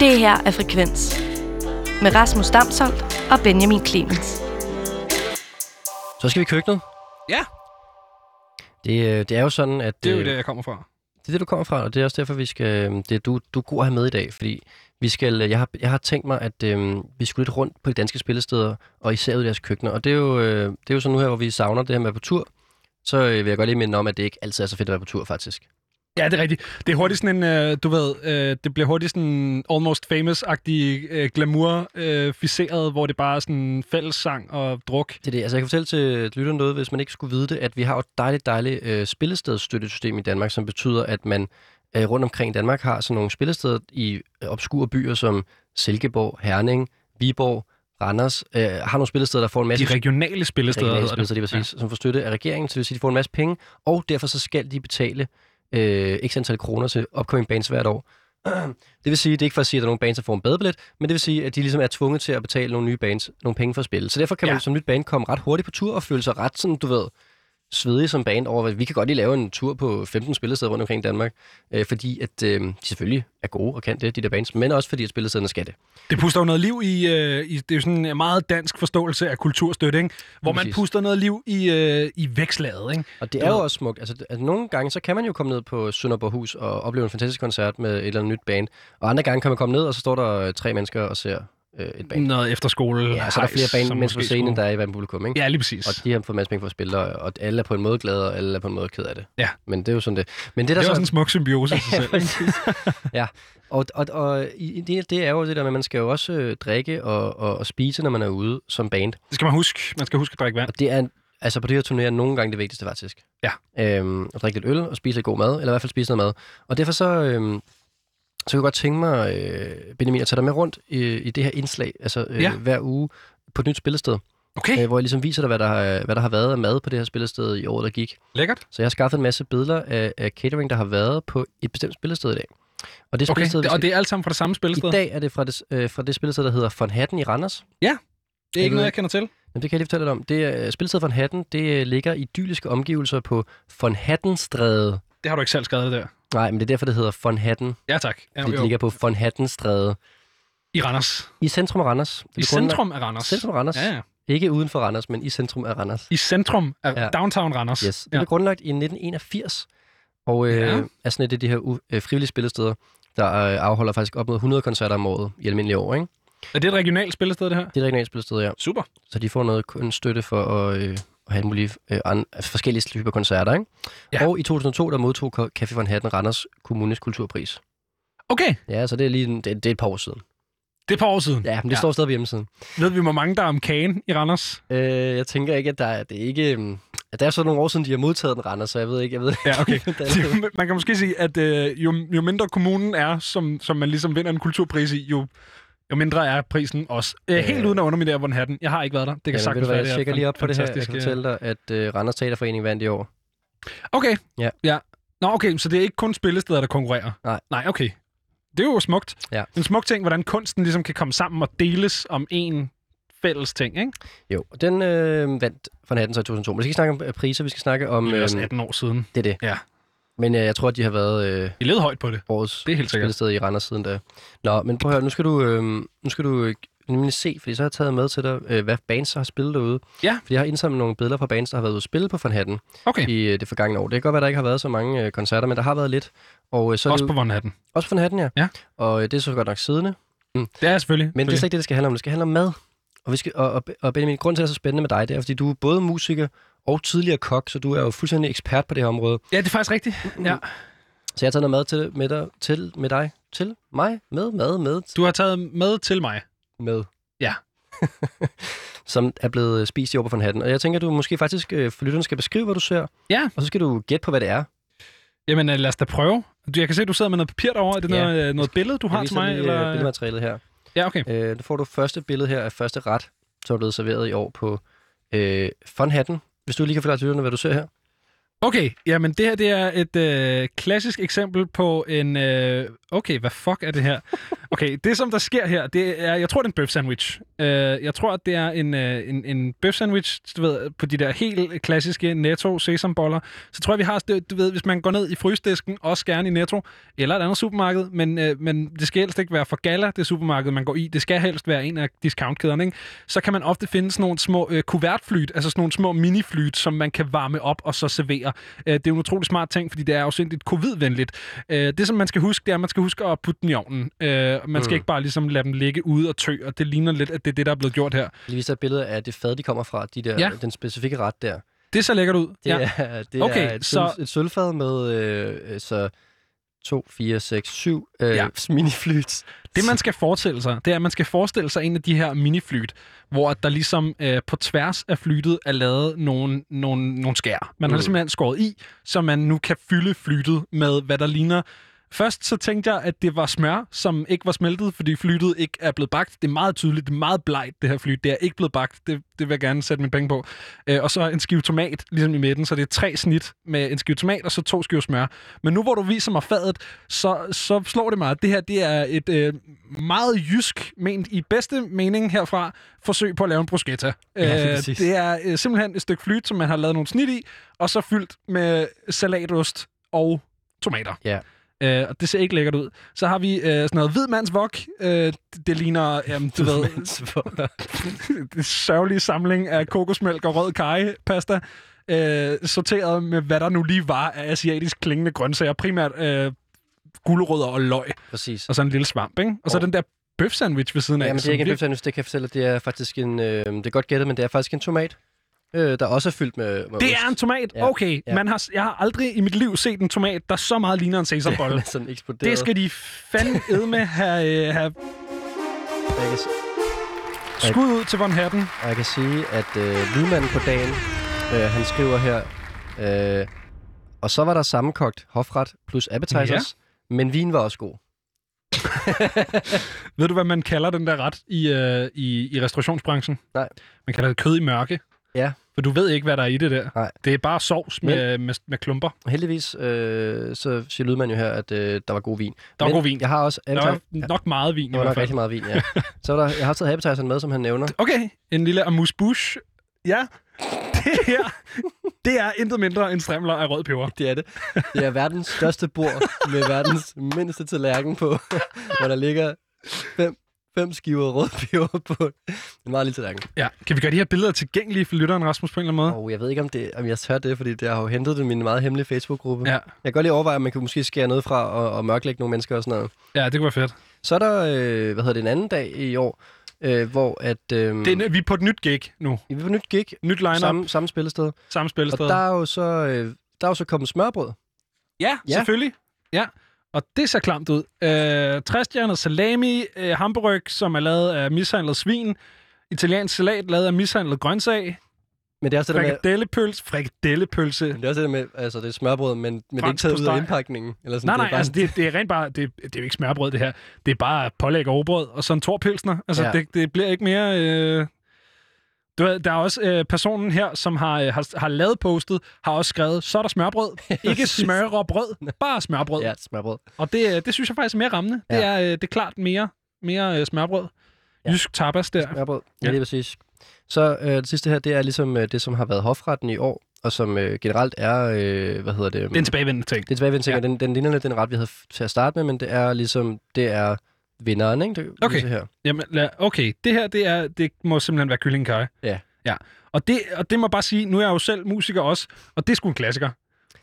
Det her er Frekvens. Med Rasmus Damsholdt og Benjamin Clemens. Så skal vi i køkkenet. Ja, Det, øh, det er jo sådan, at... det er jo øh, det, jeg kommer fra. Det er det, du kommer fra, og det er også derfor, vi skal... Det er, du, du er god at have med i dag, fordi vi skal, jeg, har, jeg har tænkt mig, at øhm, vi skulle lidt rundt på de danske spillesteder, og især ud i deres køkkener. Og det er, jo, øh, det er jo så nu her, hvor vi savner det her med at være på tur. Så øh, vil jeg godt lige minde om, at det ikke altid er så fedt at være på tur, faktisk. Ja, det er rigtigt. Det er hurtigt sådan en, øh, du ved, øh, det bliver hurtigt sådan almost famous-agtig øh, glamour-ficeret, hvor det bare er sådan fællessang og druk. Det er det. Altså, jeg kan fortælle til lytterne noget, hvis man ikke skulle vide det, at vi har et dejligt, dejligt øh, spillestedsstøttesystem i Danmark, som betyder, at man øh, rundt omkring Danmark har sådan nogle spillesteder i øh, obskure byer som Silkeborg, Herning, Viborg, Randers, øh, har nogle spillesteder, der får en masse De regionale spillesteder regionale hedder det. spillesteder, lige præcis, ja. som får støtte af regeringen, så det vil sige, de får en masse penge, og derfor så skal de betale øh, x antal kroner til upcoming bands hvert år. Det vil sige, det er ikke for at sige, at der er nogle bands, der får en badebillet, men det vil sige, at de ligesom er tvunget til at betale nogle nye bands nogle penge for at spille. Så derfor kan man Ja. som nyt band komme ret hurtigt på tur og føle sig ret sådan, du ved, svedig som band over, at vi kan godt lige lave en tur på 15 spillesteder rundt omkring i Danmark, øh, fordi at øh, de selvfølgelig er gode og kan det, de der bands, men også fordi at spillestederne skal det. Det puster jo noget liv i, øh, i det er jo sådan en meget dansk forståelse af kulturstøtte, ikke? hvor man Præcis. puster noget liv i, øh, i vækslaget. Ikke? Og det er jo også smukt. Altså, altså, nogle gange, så kan man jo komme ned på Sønderborghus og opleve en fantastisk koncert med et eller andet nyt band. Og andre gange kan man komme ned, og så står der tre mennesker og ser øh, et band. Noget efterskole. Ja, så er der flere band mennesker på scenen, der er i hver publikum, ikke? Ja, lige præcis. Og de har fået en masse penge for at spille, og, og alle er på en måde glade, og alle er på en måde ked af det. Ja. Men det er jo sådan det. Men det, der det er så... også en smuk symbiose i sig ja, selv. ja, og, og, og det, det er jo det der med, at man skal jo også øh, drikke og, og, og spise, når man er ude som band. Det skal man huske. Man skal huske at drikke vand. Og det er, altså på det her turné er nogle gange det vigtigste faktisk. Ja. Øhm, at drikke lidt øl og spise lidt god mad, eller i hvert fald spise noget mad. Og derfor så, øhm, så kunne jeg godt tænke mig, øh, Benjamin, at tage dig med rundt i, i det her indslag, altså øh, Ja. hver uge på et nyt spillested, Okay, øh, hvor jeg ligesom viser dig, hvad der, har, hvad der har været af mad på det her spillested i året, der gik. lækkert. Så jeg har skaffet en masse billeder af, af catering, der har været på et bestemt spillested i dag. Og det Okay, spillested, det, og det er alt sammen fra det samme I spillested? dag er det fra det, øh, fra det spillested, der hedder Von Hatten i Randers. Det er Jeg ikke noget, jeg kender til. Jamen, det kan jeg lige fortælle dig om. Det er, spillestedet Von Hatten, det øh, ligger i idylliske omgivelser på Von Hattenstræde. Det har du ikke selv skrevet der. Nej, men det er derfor, det hedder Von Hatten. Ja, tak. Ja, Fordi det ligger på Von Hattenstræde. I Randers. I centrum af Randers. I centrum af Randers. Centrum af Randers. Ja, ja. Ikke uden for Randers, men i centrum af Randers. I centrum af Ja. downtown Randers. Yes. Det Ja. blev grundlagt i 1981. Og øh, Ja. er sådan et af de her u- øh, frivillige spillesteder, der øh, afholder faktisk op mod 100 koncerter om året i almindelige år. Ikke? Er det et regionalt spillested, det her? Det er et regionalt spillested, ja. Super. Så de får noget kun støtte for at, øh, at have en mulig, øh, an, altså forskellige typer koncerter. Ikke? Ja. Og i 2002, der modtog Café von Hatten Randers Kommunes Kulturpris. Okay, Ja, så det er lige en, det, det er et par år siden. det er et par år siden. Ja, men det Ja. står stadig på hjemmesiden. Ved vi, hvor mange der er om kagen i Randers? Øh, jeg tænker ikke, at der er, det er ikke... øhm, At der er så nogle år siden, de har modtaget den Randers, så jeg ved ikke, jeg ved Ja, okay. ikke. Man kan måske sige, at øh, jo, jo mindre kommunen er, som, som man ligesom vinder en kulturpris i, jo, jo mindre er prisen også. Øh, helt Øh. uden at underminere Von Hatten. Jeg har ikke været der. Det kan ved sagtens være, jeg er tjekker lige op på det her. Jeg kan fortælle dig, at øh, Randers Teaterforening vandt i år. Okay. Ja. ja. Nå, okay, så det er ikke kun spillesteder, der konkurrerer? Nej. Nej, okay. Det er jo smukt. Ja. En smuk ting, hvordan kunsten ligesom kan komme sammen og deles om en fælles ting, ikke? Jo, den øh, vandt Hatten så i 2002. Men vi skal ikke snakke om øh, priser, vi skal snakke om... Det er Øh, også 18 år siden. det er det. Ja. Men øh, jeg tror, at de har været øh, I levede højt på det. årets Det er helt sikkert. spillested i Randers siden da. Nå, men prøv at høre, nu skal du, øh, nu skal du øh, nemlig se, fordi så har jeg taget med til dig, øh, hvad bands har spillet derude. Ja. Fordi jeg har indsamlet nogle billeder fra bands, der har været ude at spille på Van Hatten Okay. i øh, det forgangne år. Det kan godt være, der ikke har været så mange øh, koncerter, men der har været lidt. Og øh, så Også det på Von Hatten. også på Van Hatten, ja. Ja. Og øh, det er så godt nok siddende. Det er selvfølgelig. Men det er slet ikke det, det skal handle om. Det skal handle om mad. Og, vi skal, og, og, og Benjamin, grund til, at det er så spændende med dig, det er, fordi du er både musiker og tidligere kok, så du er jo fuldstændig ekspert på det her område. Ja, det er faktisk rigtigt. Ja. Så jeg har taget noget mad til, med, dig, til, med dig, til mig, med, mad, med, Du har taget med til mig. med. Ja. som er blevet spist i Van Hatten. Og jeg tænker, at du måske faktisk øh, for lytterne skal beskrive, hvad du ser. Ja. Og så skal du gætte på, hvad det er. Jamen, øh, lad os da prøve. Jeg kan se, at du sidder med noget papir derovre. Er det Ja. noget, øh, noget billede, du har til mig? lige, Eller? billedmaterialet her. Ja, okay. Øh, nu får du første billede her af første ret, som er blevet serveret i år på øh, Von Hatten. Hvis du lige kan forklare til lytterne, hvad du ser her. Okay, jamen det her det er et øh, klassisk eksempel på en... Øh, okay, hvad fuck er det her? Okay, det som der sker her, det er, jeg tror, det er en bøf sandwich. Uh, jeg tror, at det er en, uh, en, en bøf sandwich, du ved, på de der helt klassiske Netto sesamboller. Så tror jeg, vi har, du ved, hvis man går ned i frysdisken, også gerne i Netto, eller et andet supermarked, men, uh, men det skal helst ikke være for gala, det supermarked, man går i. Det skal helst være en af discountkæderne, ikke? Så kan man ofte finde sådan nogle små uh, kuvertflyt, altså sådan nogle små miniflyt, som man kan varme op og så servere. Uh, det er jo en utrolig smart ting, fordi det er jo sindssygt covid-venligt. Uh, det, som man skal huske, det er, at man skal huske at putte den i ovnen. Uh, man skal Mm. ikke bare ligesom lade dem ligge ude og tø, og det ligner lidt, at det er det, der er blevet gjort her. Lige vise et billede af det fad, de kommer fra, de der, Ja. den specifikke ret der. Det ser lækkert ud. Det, ja. er, det Okay, er et, så- sølv, et sølvfad med øh, øh, så 2, 4, 6, 7 øh, Ja. miniflyts. Det, man skal forestille sig, det er, at man skal forestille sig en af de her miniflyt, hvor at der ligesom øh, på tværs af flytet er lavet nogle, nogle, nogle skær. Man har Mm. simpelthen skåret i, så man nu kan fylde flytet med, hvad der ligner Først så tænkte jeg, at det var smør, som ikke var smeltet, fordi flytet ikke er blevet bagt. Det er meget tydeligt, det er meget blegt, det her flyt. Det er ikke blevet bagt, det, det vil jeg gerne sætte mine penge på. Øh, og så en skive tomat, ligesom i midten, så det er tre snit med en skive tomat, og så to skiver smør. Men nu hvor du viser mig fadet, så, så slår det mig, at det her det er et øh, meget jysk, ment i bedste mening herfra, forsøg på at lave en bruschetta. Ja, Øh, det er øh, simpelthen et stykke flyt, som man har lavet nogle snit i, og så fyldt med salatost og tomater. Ja. Øh, og det ser ikke lækkert ud. Så har vi øh, sådan noget hvidmandsvok. Øh, det, det ligner, jamen, du ved, en sørgelig samling af kokosmælk og rød karry-pasta. Øh, sorteret med, hvad der nu lige var af asiatisk klingende grøntsager. Primært øh, gulerødder og løg. Præcis. Og så en lille svamp, ikke? Og så Og- den der bøf-sandwich ved siden af. Jamen, det er ikke en bøf sandwich, det kan jeg fortælle, det er faktisk en, øh, det er godt gættet, men det er faktisk en tomat, øh, der også er fyldt med, med Det ost. er en tomat? Ja. Okay. Ja. Man har, jeg har aldrig i mit liv set en tomat, der så meget ligner en sesambolle. Sådan eksploderet. det skal de fandme med have, øh, have Jeg kan, skud ud til Von Hatten. og jeg kan sige, at øh, lydmanden på dagen, øh, han skriver her, øh, og så var der sammenkogt hofret plus appetizers, men vin var også god. Ved du, hvad man kalder den der ret i, øh, i, i restaurationsbranchen? Nej. Man kalder det kød i mørke. Ja. For du ved ikke, hvad der er i det der. Nej. Det er bare sovs med, med, med klumper. Heldigvis, øh, så siger lydmanden jo her, at øh, der var god vin. Der var Men god vin. Jeg har også Der var nok meget vin i Der var hvert nok fald. rigtig meget vin, ja. så var der, jeg har taget appetizeren med, som han nævner. Okay, en lille amuse-bouche. Ja, det her, det er intet mindre end strimler af rød peber. Det er det. Det er verdens største bord med verdens mindste tallerken på, hvor der ligger fem, fem skiver rød peber på en meget lille tallerken. Ja, kan vi gøre de her billeder tilgængelige for lytteren, Rasmus, på en eller anden måde? Og jeg ved ikke, om, det, om jeg tør det, fordi det har jo hentet det i min meget hemmelige Facebook-gruppe. Ja, Jeg kan godt lige overveje, om man kan måske skære noget fra og, og mørklægge nogle mennesker og sådan noget. ja det kunne være fedt. Så er der, øh, hvad hedder det, en anden dag i år, øh, hvor at, øh, Det er, vi er på et nyt gig nu. vi er på nyt gig, Nyt line-up, samme, samme, samme spillested. samme spillested. Og der er jo så, øh, der er jo så kommet smørbrød. Ja, Ja. selvfølgelig. Ja, og det ser klamt ud. Øh, Træstjernet salami, øh, hamburg, som er lavet af mishandlet svin, italiensk salat lavet af mishandlet grøntsag, Men det er også det der med, frikadellepølse, frikadellepølse. men det er også det der med, altså det er smørbrød, men, men det er ikke taget ud af indpakningen. Eller sådan, Nej, det er nej, bare altså det, det er rent bare, det, det er jo ikke smørbrød det her. Det er bare pålæg og brød og sådan torpilsner. Altså Ja. det, det bliver ikke mere... Øh... Du ved, der er også øh, personen her, som har, øh, har, har lavet postet, har også skrevet, så er der smørbrød. ikke smør og brød, bare smørbrød. Ja, smørbrød. Og det, øh, det synes jeg faktisk er mere rammende. Ja. Det, er, øh, det er klart mere, mere øh, smørbrød. Ja. Jysk tapas der. Smørbrød, ja, lige præcis. Så øh, det sidste her, det er ligesom øh, det, som har været hofretten i år, og som øh, generelt er, øh, hvad hedder det? Det er en tilbagevendende ting. Det er tilbagevendende ting, Ja. og den, den ligner lidt den ret, vi havde til at starte med, men det er ligesom, det er vinderen, ikke? Det, Okay. det her. Jamen, lad, okay, det her, det, er, det må simpelthen være kyllingekaj. Ja. Ja. Og det, og det må jeg bare sige, nu er jeg jo selv musiker også, og det er sgu en klassiker.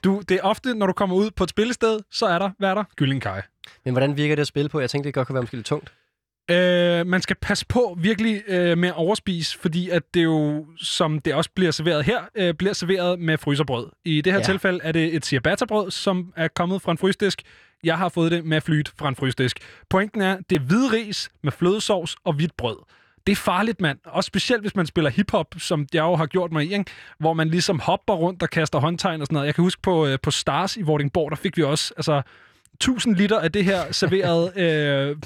Du, det er ofte, når du kommer ud på et spillested, så er der, hvad er der? Kyllingekaj. Men hvordan virker det at spille på? Jeg tænkte, det godt kunne være måske lidt tungt. Øh, man skal passe på virkelig øh, med at overspise, fordi at det jo, som det også bliver serveret her, øh, bliver serveret med fryserbrød. I det her ja. Tilfælde er det et ciabatta-brød, som er kommet fra en frysdisk. Jeg har fået det med flyt fra en frysdisk. Pointen er, det er hvid ris med flødesovs og hvidt brød. Det er farligt, mand. Også specielt, hvis man spiller hiphop, som jeg jo har gjort mig i, ikke? hvor man ligesom hopper rundt og kaster håndtegn og sådan noget. Jeg kan huske på, øh, på Stars i Vordingborg, der fik vi også altså, 1000 liter af det her serveret, øh,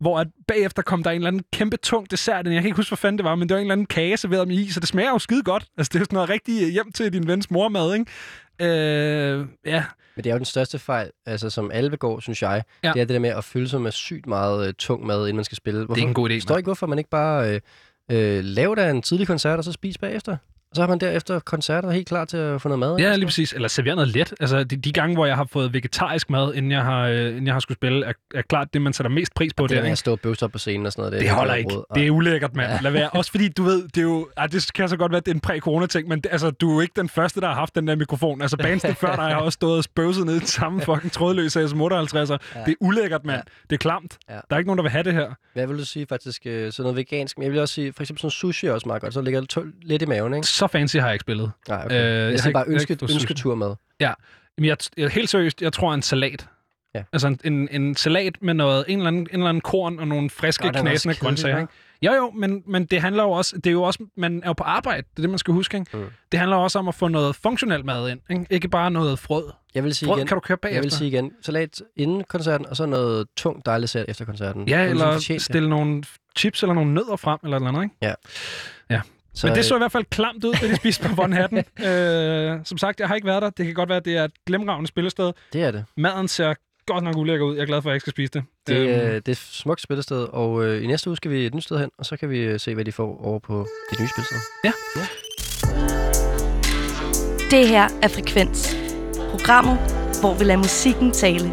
hvor at bagefter kom der en eller anden kæmpe tung dessert. Jeg kan ikke huske, hvad fanden det var, men det var en eller anden kage serveret med is, så det smager jo skide godt. Altså, det er sådan noget rigtig hjem til din vens mormad, ikke? Øh, ja, Men det er jo den største fejl, altså som alle begår, synes jeg. Ja. Det er det der med at fylde sig med sygt meget øh, tung mad, inden man skal spille. Hvorfor, det er en god idé. Jeg forstår ikke, hvorfor man ikke bare øh, øh, laver der en tidlig koncert, og så spiser bagefter. Og så har man derefter koncerter helt klar til at få noget mad. Ja, lige præcis. Eller servere noget let. Altså, de, de gange, hvor jeg har fået vegetarisk mad, inden jeg har, øh, inden jeg har skulle spille, er, er klart det, man sætter mest pris på. Det der, der med ikke? at stå og op på scenen og sådan noget. Det holder er ikke. råd. Det er ulækkert, mand. Lad være. Også fordi, du ved, det er jo... Ej, det kan så godt være, at det er en præ-corona-ting, men det, altså, du er jo ikke den første, der har haft den der mikrofon. Altså, bandsene før dig har også stået og spøvset ned i den samme fucking trådløse SM58'er. Ja. Det er ulækkert, mand. Ja. Det er klamt. Ja. Der er ikke nogen, der vil have det her. Hvad vil du sige faktisk? øh, Sådan noget vegansk. Men jeg vil også sige, for eksempel sådan sushi er også meget godt. Så ligger det lidt i maven, ikke? Så fancy har jeg ikke spillet. Nej, okay. Øh, jeg jeg har bare ønske, ønsketur med. Men jeg, jeg, helt seriøst, jeg tror en salat. Ja. Altså en, en, en salat med noget, en eller anden, en eller anden korn og nogle friske, Godt, knasende grøntsager. Ikke? Jo, jo, men, men det handler jo også, det er jo også, man er jo på arbejde, det er det, man skal huske. Ikke? Mm. Det handler også om at få noget funktionelt mad ind, ikke, ikke bare noget frød. Jeg vil sige Brød igen, kan du købe bagefter. jeg vil sige igen, salat inden koncerten, og så noget tungt dejligt salat efter koncerten. Ja, eller fortjent stille nogle chips eller nogle nødder frem, eller noget andet, ikke? Så, Men det øh, så i hvert fald klamt ud, da de spiste på Von Hatten. øh, som sagt, jeg har ikke været der. Det kan godt være, at det er et glemragende spillested. det er det. Maden ser godt nok ulækker ud. Jeg er glad for, at jeg ikke skal spise det. Det, Øhm, øh, det er et smukt spillested, og øh, i næste uge skal vi et nyt sted hen, og så kan vi øh, se, hvad de får over på det nye spillested. Det her er Frekvens. Programmet, hvor vi lader musikken tale.